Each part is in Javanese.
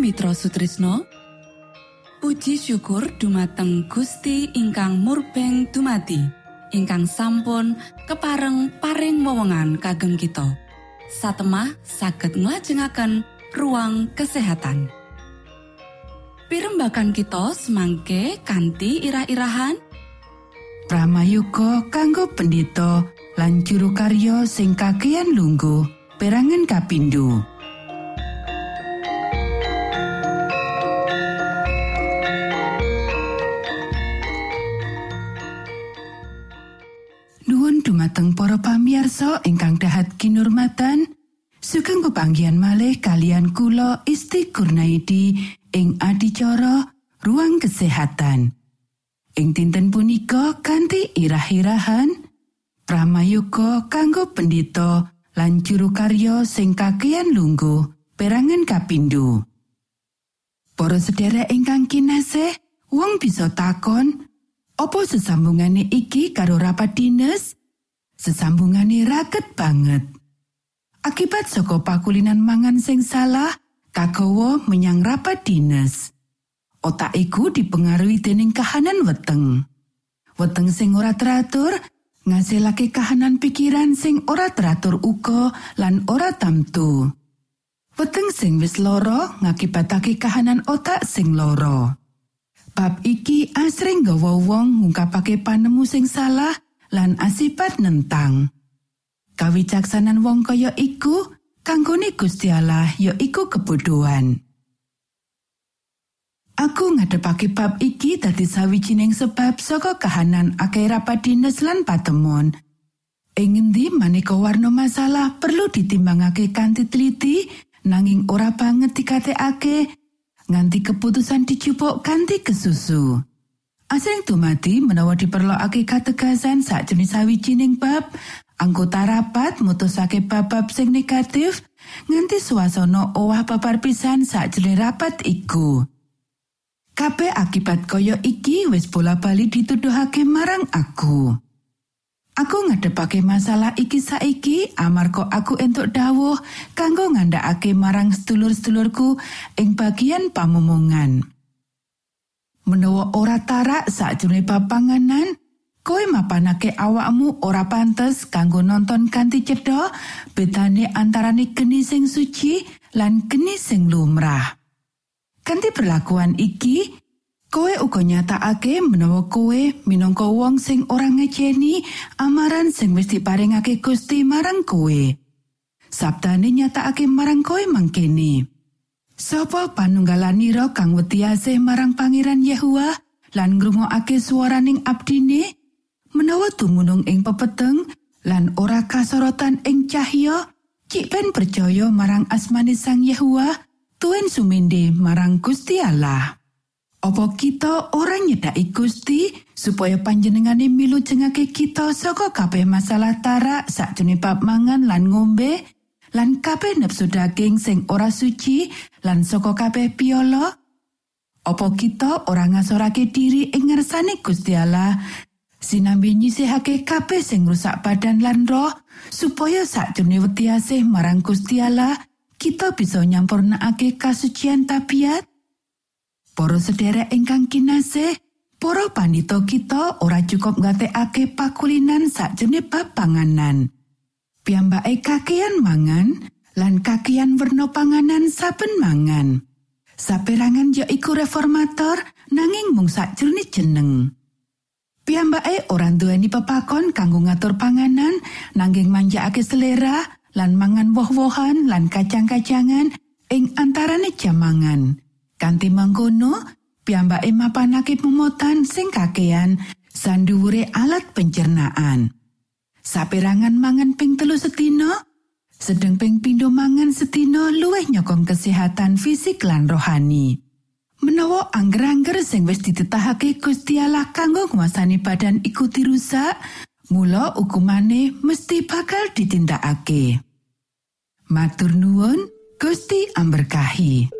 Mitra Sutrisno Puji syukur dumateng Gusti ingkang murbeng dumati ingkang sampun kepareng paring wewenngan kagem kita. Satemah saged nglajengaken ruang kesehatan. Pirembakan kita semangke kanthi irah-irahan. Pramayuga kanggo pendito lan juru karya sing kagian lungguh perangan kapindho ingkang dahat kinurmatan sugeng pepanggian malih kalian kula Isti Kurnaidi ing adicara ruang kesehatan. Ing dinten punika kanthi irah-irahan Pramayuga kanggo pendito lan juru karya sing kakean lungguh perangan kapindho. Para sedherek ingkang kinasih wong bisa takon Opo sesambungane iki karo rapat dinas sesambungane raket banget. Akibat saka pakulinan mangan sing salah, kagawa menyang rapat dinas. Otak iku dipengaruhi dening kahanan weteng. Weteng sing ora teratur ngasilake kahanan pikiran sing ora teratur uga lan ora tamtu. Weteng sing wis loro ngakibatake kahanan otak sing loro. Bab iki asring gawa wong ngungkapake panemu sing salah lan asipat nentang. Kawicaksanan wong kaya iku kanggone Gusti Allah ya iku kebodohan. Aku ngadepake bab iki dadi sawijining sebab saka kahanan akeh rapat dinas lan patemon. Ing endi maneka warna masalah perlu ditimbangake kanthi teliti nanging ora banget dikatekake nganti keputusan dicupuk kanthi kesusu. Asring dumadi menawa diperlokake kategasan sakjroning sawijining bab, anggota rapat mutusake bab-bab sing negatif nganti swasana owah papar pisan sakjroning rapat iku. Kabeh akibat kaya iki wis bola-bali dituduhake marang aku. Aku ngadepake masalah iki saiki amarga aku entuk dawuh kanggo ngandhakake marang sedulur-sedulurku ing bagian pamomongan. Menawa ora tarak sakjroning papanganan kowe mapanake awakmu ora pantes kanggo nonton kanthi cedha bedane antarane geni sing suci lan geni sing lumrah kanthi perlakuan iki kowe uga nyatakake menawa kowe minangka wong sing ora ngejeni amaran sing wis diparingake Gusti marang kowe sabdane nyatakake marang kowe mangkene. Sapa panunggalanira kang wedi asih marang Pangeran Yehua lan ngrungokake swaraning abdine menawa dumunung ing pepeteng lan ora kasorotan ing cahya cik ben percaya marang asmane sang Yehua tuen sumende marang Gusti Allah. Opo kita ora nyedaki Gusti supaya panjenengane milu jengake kita saka kabeh masalah tarak sakjane bab mangan lan ngombe lan kabeh nepsu daging sing ora suci lan saka kabeh piolo Opo kita ora ngasorake diri ing ngersane Gusti Allah? Sinambi nyisihake kabeh sing rusak badan lan roh supaya sakjane wedi asih marang Gusti Allah kita bisa nyampurnakake kasucian tabiat. Para sedherek ingkang kinasih, para pandhita kita ora cukup ngatekake pakulinan sakjane bab panganan. Piyambake kakean mangan lan kakean werna panganan saben mangan. Saperangan ya iku reformator nanging mung sakjroning jeneng. Piyambake ora duweni pepakon kanggo ngatur panganan nanging manjakake selera lan mangan woh-wohan lan kacang-kacangan ing antarane jam mangan. Kanti mangkono, piyambake mapanake pemotan sing kakean sanduwure alat pencernaan. Saperangan mangan ping telu setino, sedeng ping pindho mangan setino luwih nyokong kesehatan fisik lan rohani. Menawa angger-angger sing wis ditetahake Gusti Allah kanggo nguasani badan iku dirusak, mula hukumane mesti bakal ditindakake. Matur nuwun, Gusti amberkahi.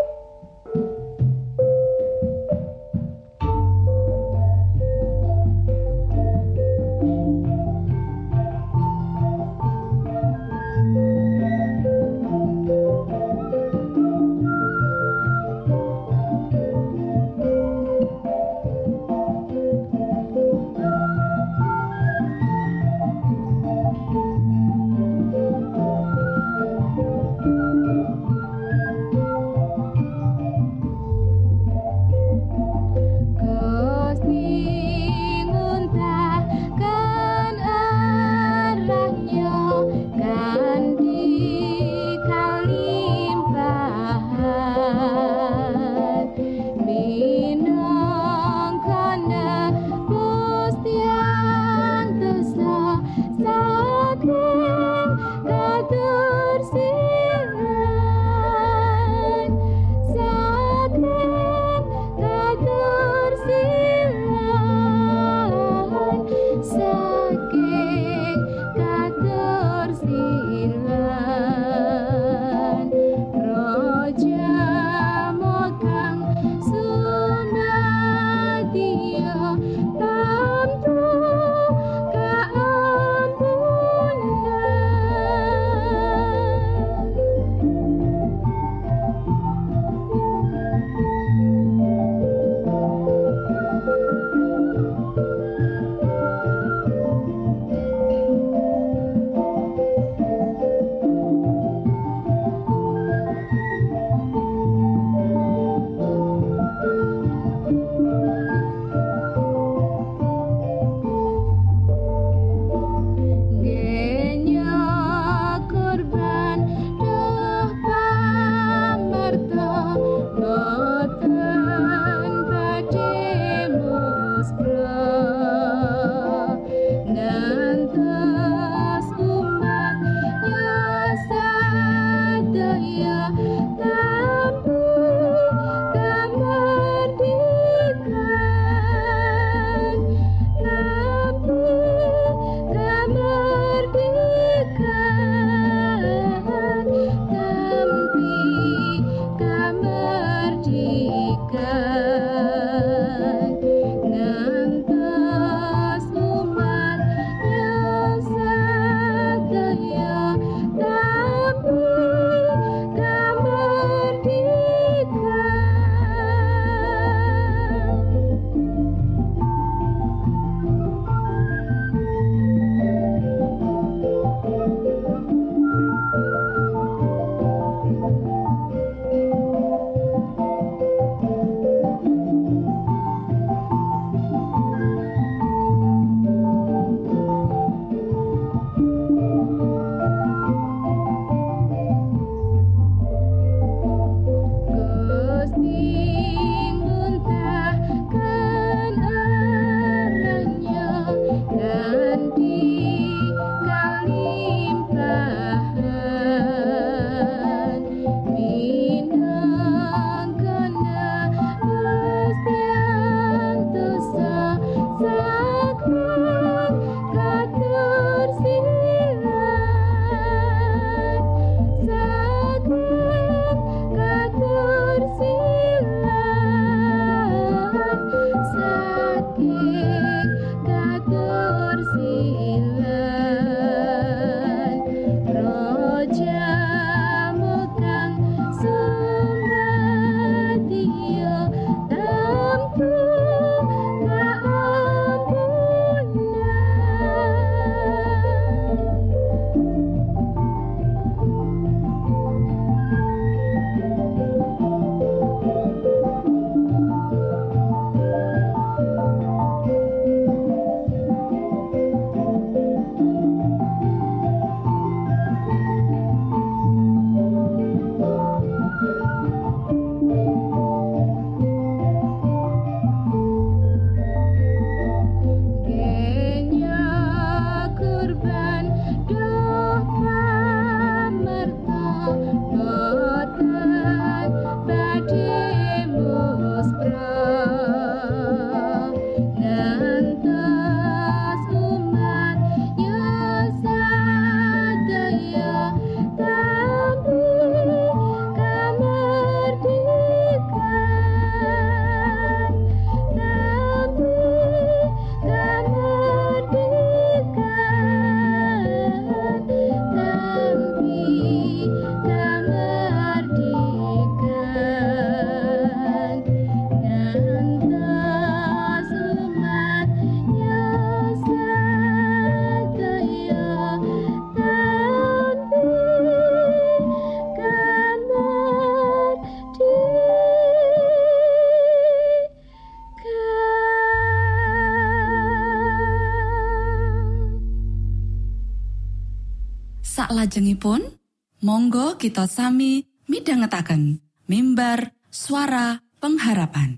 Salajengipun, monggo kita sami midhangetaken mimbar suara pengharapan.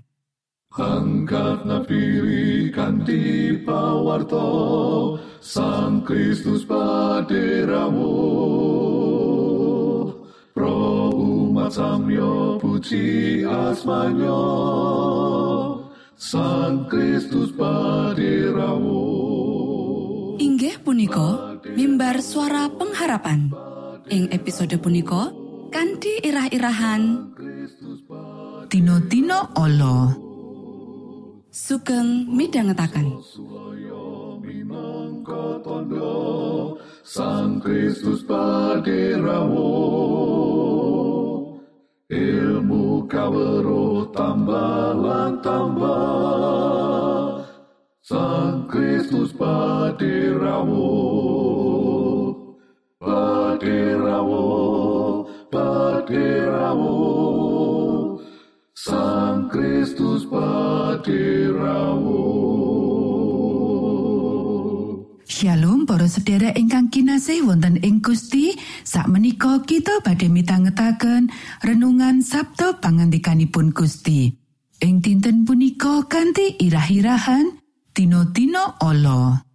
Angkat nafiri kanti pawarto Sang Kristus paderamu Pro umat samyo puji asmanyo Sang Kristus paderamu Inggih punika mimbar suara pengharapan ing episode punika kanthi irah-irahan. Tino-tino olo sugeng tondo Sang Kristus paderamu ilmu kawero tambah tambah. Sang Kristus paderamu paderamu paderamu Sang Kristus paderamu Shalom para sedherek ingkang kinasih wonten ing Gusti. Sakmenika kita badhe mitangetaken renungan Sabtu pangandikanipun Gusti. Ing dinten punika kanthi irah-irahan Tino-tino olo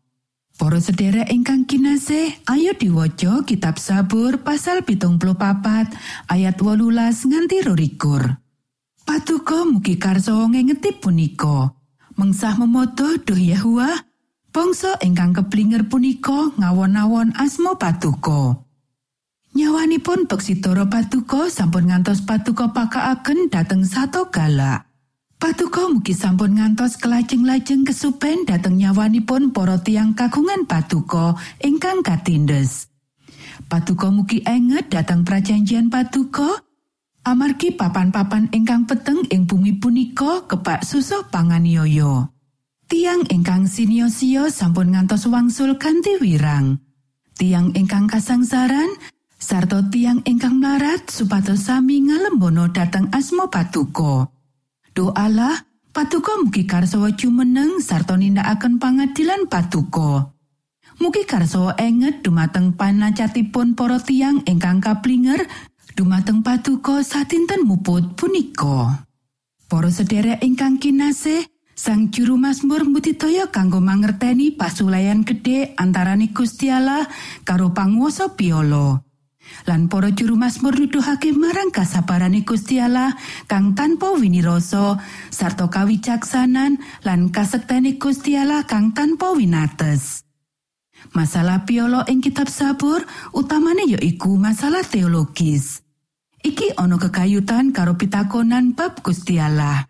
Para sedherek ingkang kinasih, ayo diwaca kitab Sabur pasal pitung papat ayat wolulas nganti rorikur. Patuko mugi karso ngengeti punika. Mengsah memoto duh Yahua, bangsa ingkang keblinger punika ngawon-awon asmo patuko. Nyawanipun Beksitoro Patuko sampun ngantos Patuko pakaaken dateng sato galak. Patuko mugi sampun ngantos kelajeng-lajeng kesupen dateng nyawanipun para tiang kagungan Patuko ingkang katindes. Patuko mugi enget dateng prajanjian Patuko, amargi papan-papan ingkang peteng ing bumi punika kebak susah panganiaya. Tiang ingkang sinio-sio sampun ngantos wangsul kanthi wirang. Tiang ingkang kasangsaran sarta tiang ingkang mlarat supados sami ngalembono dateng asmo Patuko. Doalah Patuko mugi karsawa jumeneng sarta nindakaken pangadilan Patuko. Mugi karsawa enget dumateng panacatipun para tiang ingkang kaplinger dumateng Patuko satinten muput punika. Para sedherek ingkang kinasih, Sang juru Mazmur mbudidaya kanggo mangerteni pasulayan gedhe antarane Gusti Allah karo panguwasa piolo. Lan para juru Mazmur nuduhake marang kasabarane Gusti kang tanpa winirasa sarta kawicaksanan lan kasektene Gusti kang tanpa winates. Masalah piolo ing kitab sabur utamane ya iku masalah teologis. Iki ana kekayutan karo pitakonan bab Gusti Allah.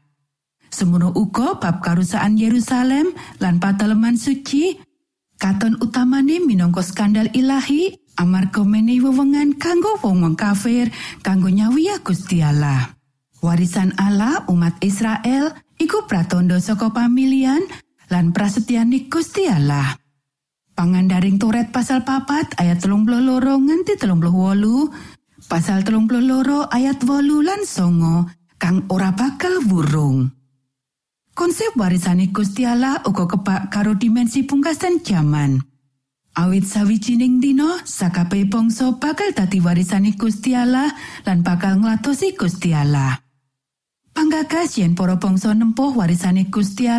Uga bab karusaan Yerusalem lan pateleman suci, katon utamane minangka skandal ilahi amarga menehi wewengan kanggo wong-wong kafir kanggo nyawiya Gusti. Warisan Allah umat Israel iku pratandha saka pamilihan lan prasetyane Gusti. Pangandaring Toret pasal papat ayat telung loro nganti telung wolu, pasal telung loro ayat wolu lan songo kang ora bakal wurung. Konsep warisane Gusti Allah uga kebak karo dimensi pungkasan jaman. Awit sawijining dina sakabeh bangsa bakal dadi warisane Gusti lan bakal nglatosi Gusti Allah. Panggagas yen para bangsa nempuh warisane Gusti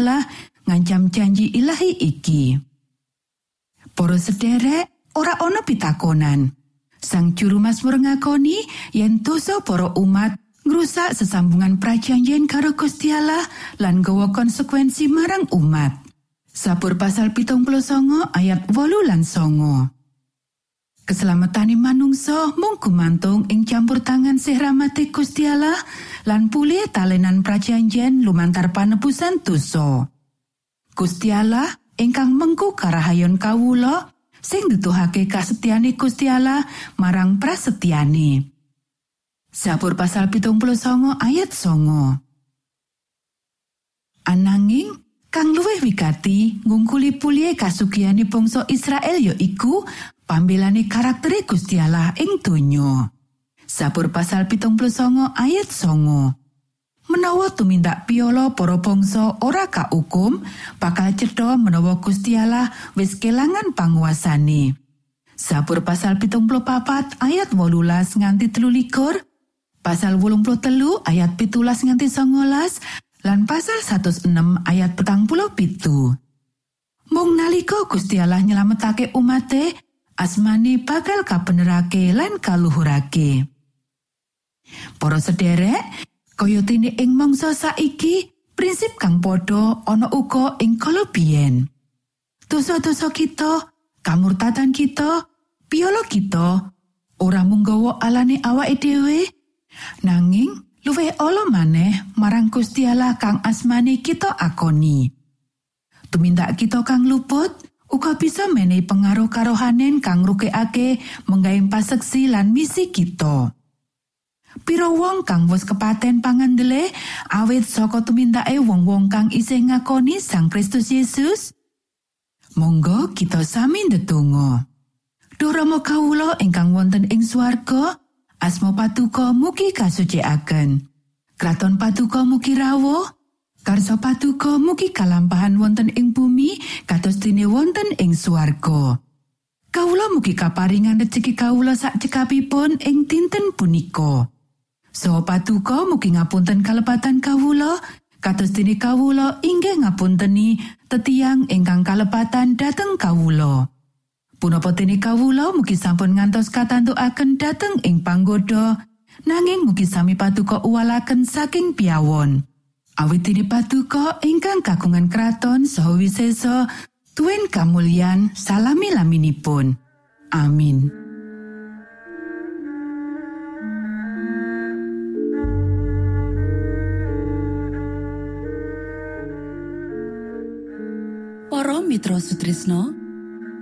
ngancam janji ilahi iki. Para sederek ora ana pitakonan. Sang juru Mazmur ngakoni yen dosa para umat ngrusak sesambungan prajanjian karo Gusti Allah lan gawa konsekuensi marang umat. Sabur pasal pitung songo ayat wolu lan songo. Keselamatane manungsa mung gumantung ing campur tangan sih rahmati Gusti Allah lan pulih talenan prajanjian lumantar panebusan dosa. Gusti Allah ingkang mengku karahayon kawula sing nutuhake kasetyane Gusti Allah marang prasetyane. Sabur pasal pitung songo ayat songo. Ananging, kang luwih wigati ngungkuli pulie kasugiyane bangsa Israel ya iku karaktere Gusti Allah ing donya. Sabur pasal pitung songo ayat songo. Menawa tumindak piolo para bangsa ora kaukum, bakal cedha menawa Gusti Allah wis kelangan panguasane. Sabur pasal pitung papat ayat wolulas nganti telu likur, pasal wolung telu ayat pitulas nganti songolas lan pasal 106 ayat petang puluh pitu. Mung nalika Gusti Allah nyelametake umate asmani bakal kabenerake lan kaluhurake. Para sederek kaya dene ing mangsa saiki prinsip kang padha ana uga ing kalobien dosa-dosa kita kamurtatan kita piolo kita ora mung gawa alane awake dhewe Nanging luwih ala maneh marang Gusti Allah kang asmane kita akoni. Tumindak kita kang luput uga bisa menehi pengaruh karohanen kang rukekake menggawe paseksi lan misi kita. Piro wong kang wis kepaten pangandele awit saka tumindake wong-wong kang isih ngakoni Sang Kristus Yesus? Monggo kita sami ndedonga. Duh Rama kawula ingkang wonten ing swarga, Asmo patuko mugi kasucikaken. Kraton patuko mugi rawuh. Karso patuko mugi kalampahan wonten ing bumi kados dene wonten ing swarga. Kawula mugi kaparingan rejeki kawula sak cekapipun ing dinten punika. So patuko mugi ngapunten kalepatan kawula Kados dene kawula inggih ngapunteni tetiang ingkang kalepatan dhateng kawula. Punapa dene kawula mugi sampun ngantos katantukaken dhateng ing panggoda nanging mugi sami paduka uwalaken saking piawon. Awit dene paduka ingkang kagungan kraton saha wisesa tuen kamulyan salami laminipun. Amin. Para Mitra Sutrisno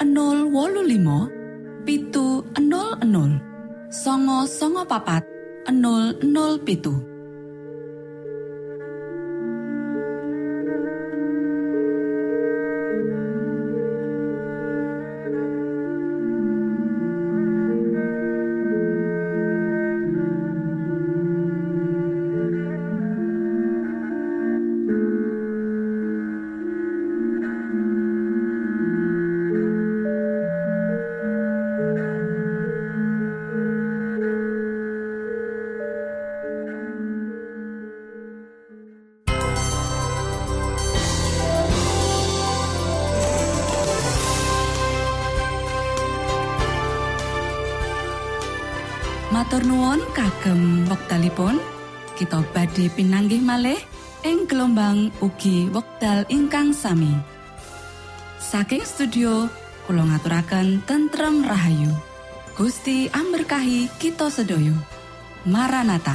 025 pitu 00 songo songo papat 00 wektalipun kita badhe pinanggih malih ing gelombang ugi wekdal ingkang sami. Saking studio kula ngaturaken tentrem rahayu. Gusti amberkahi kita sedaya. Maranata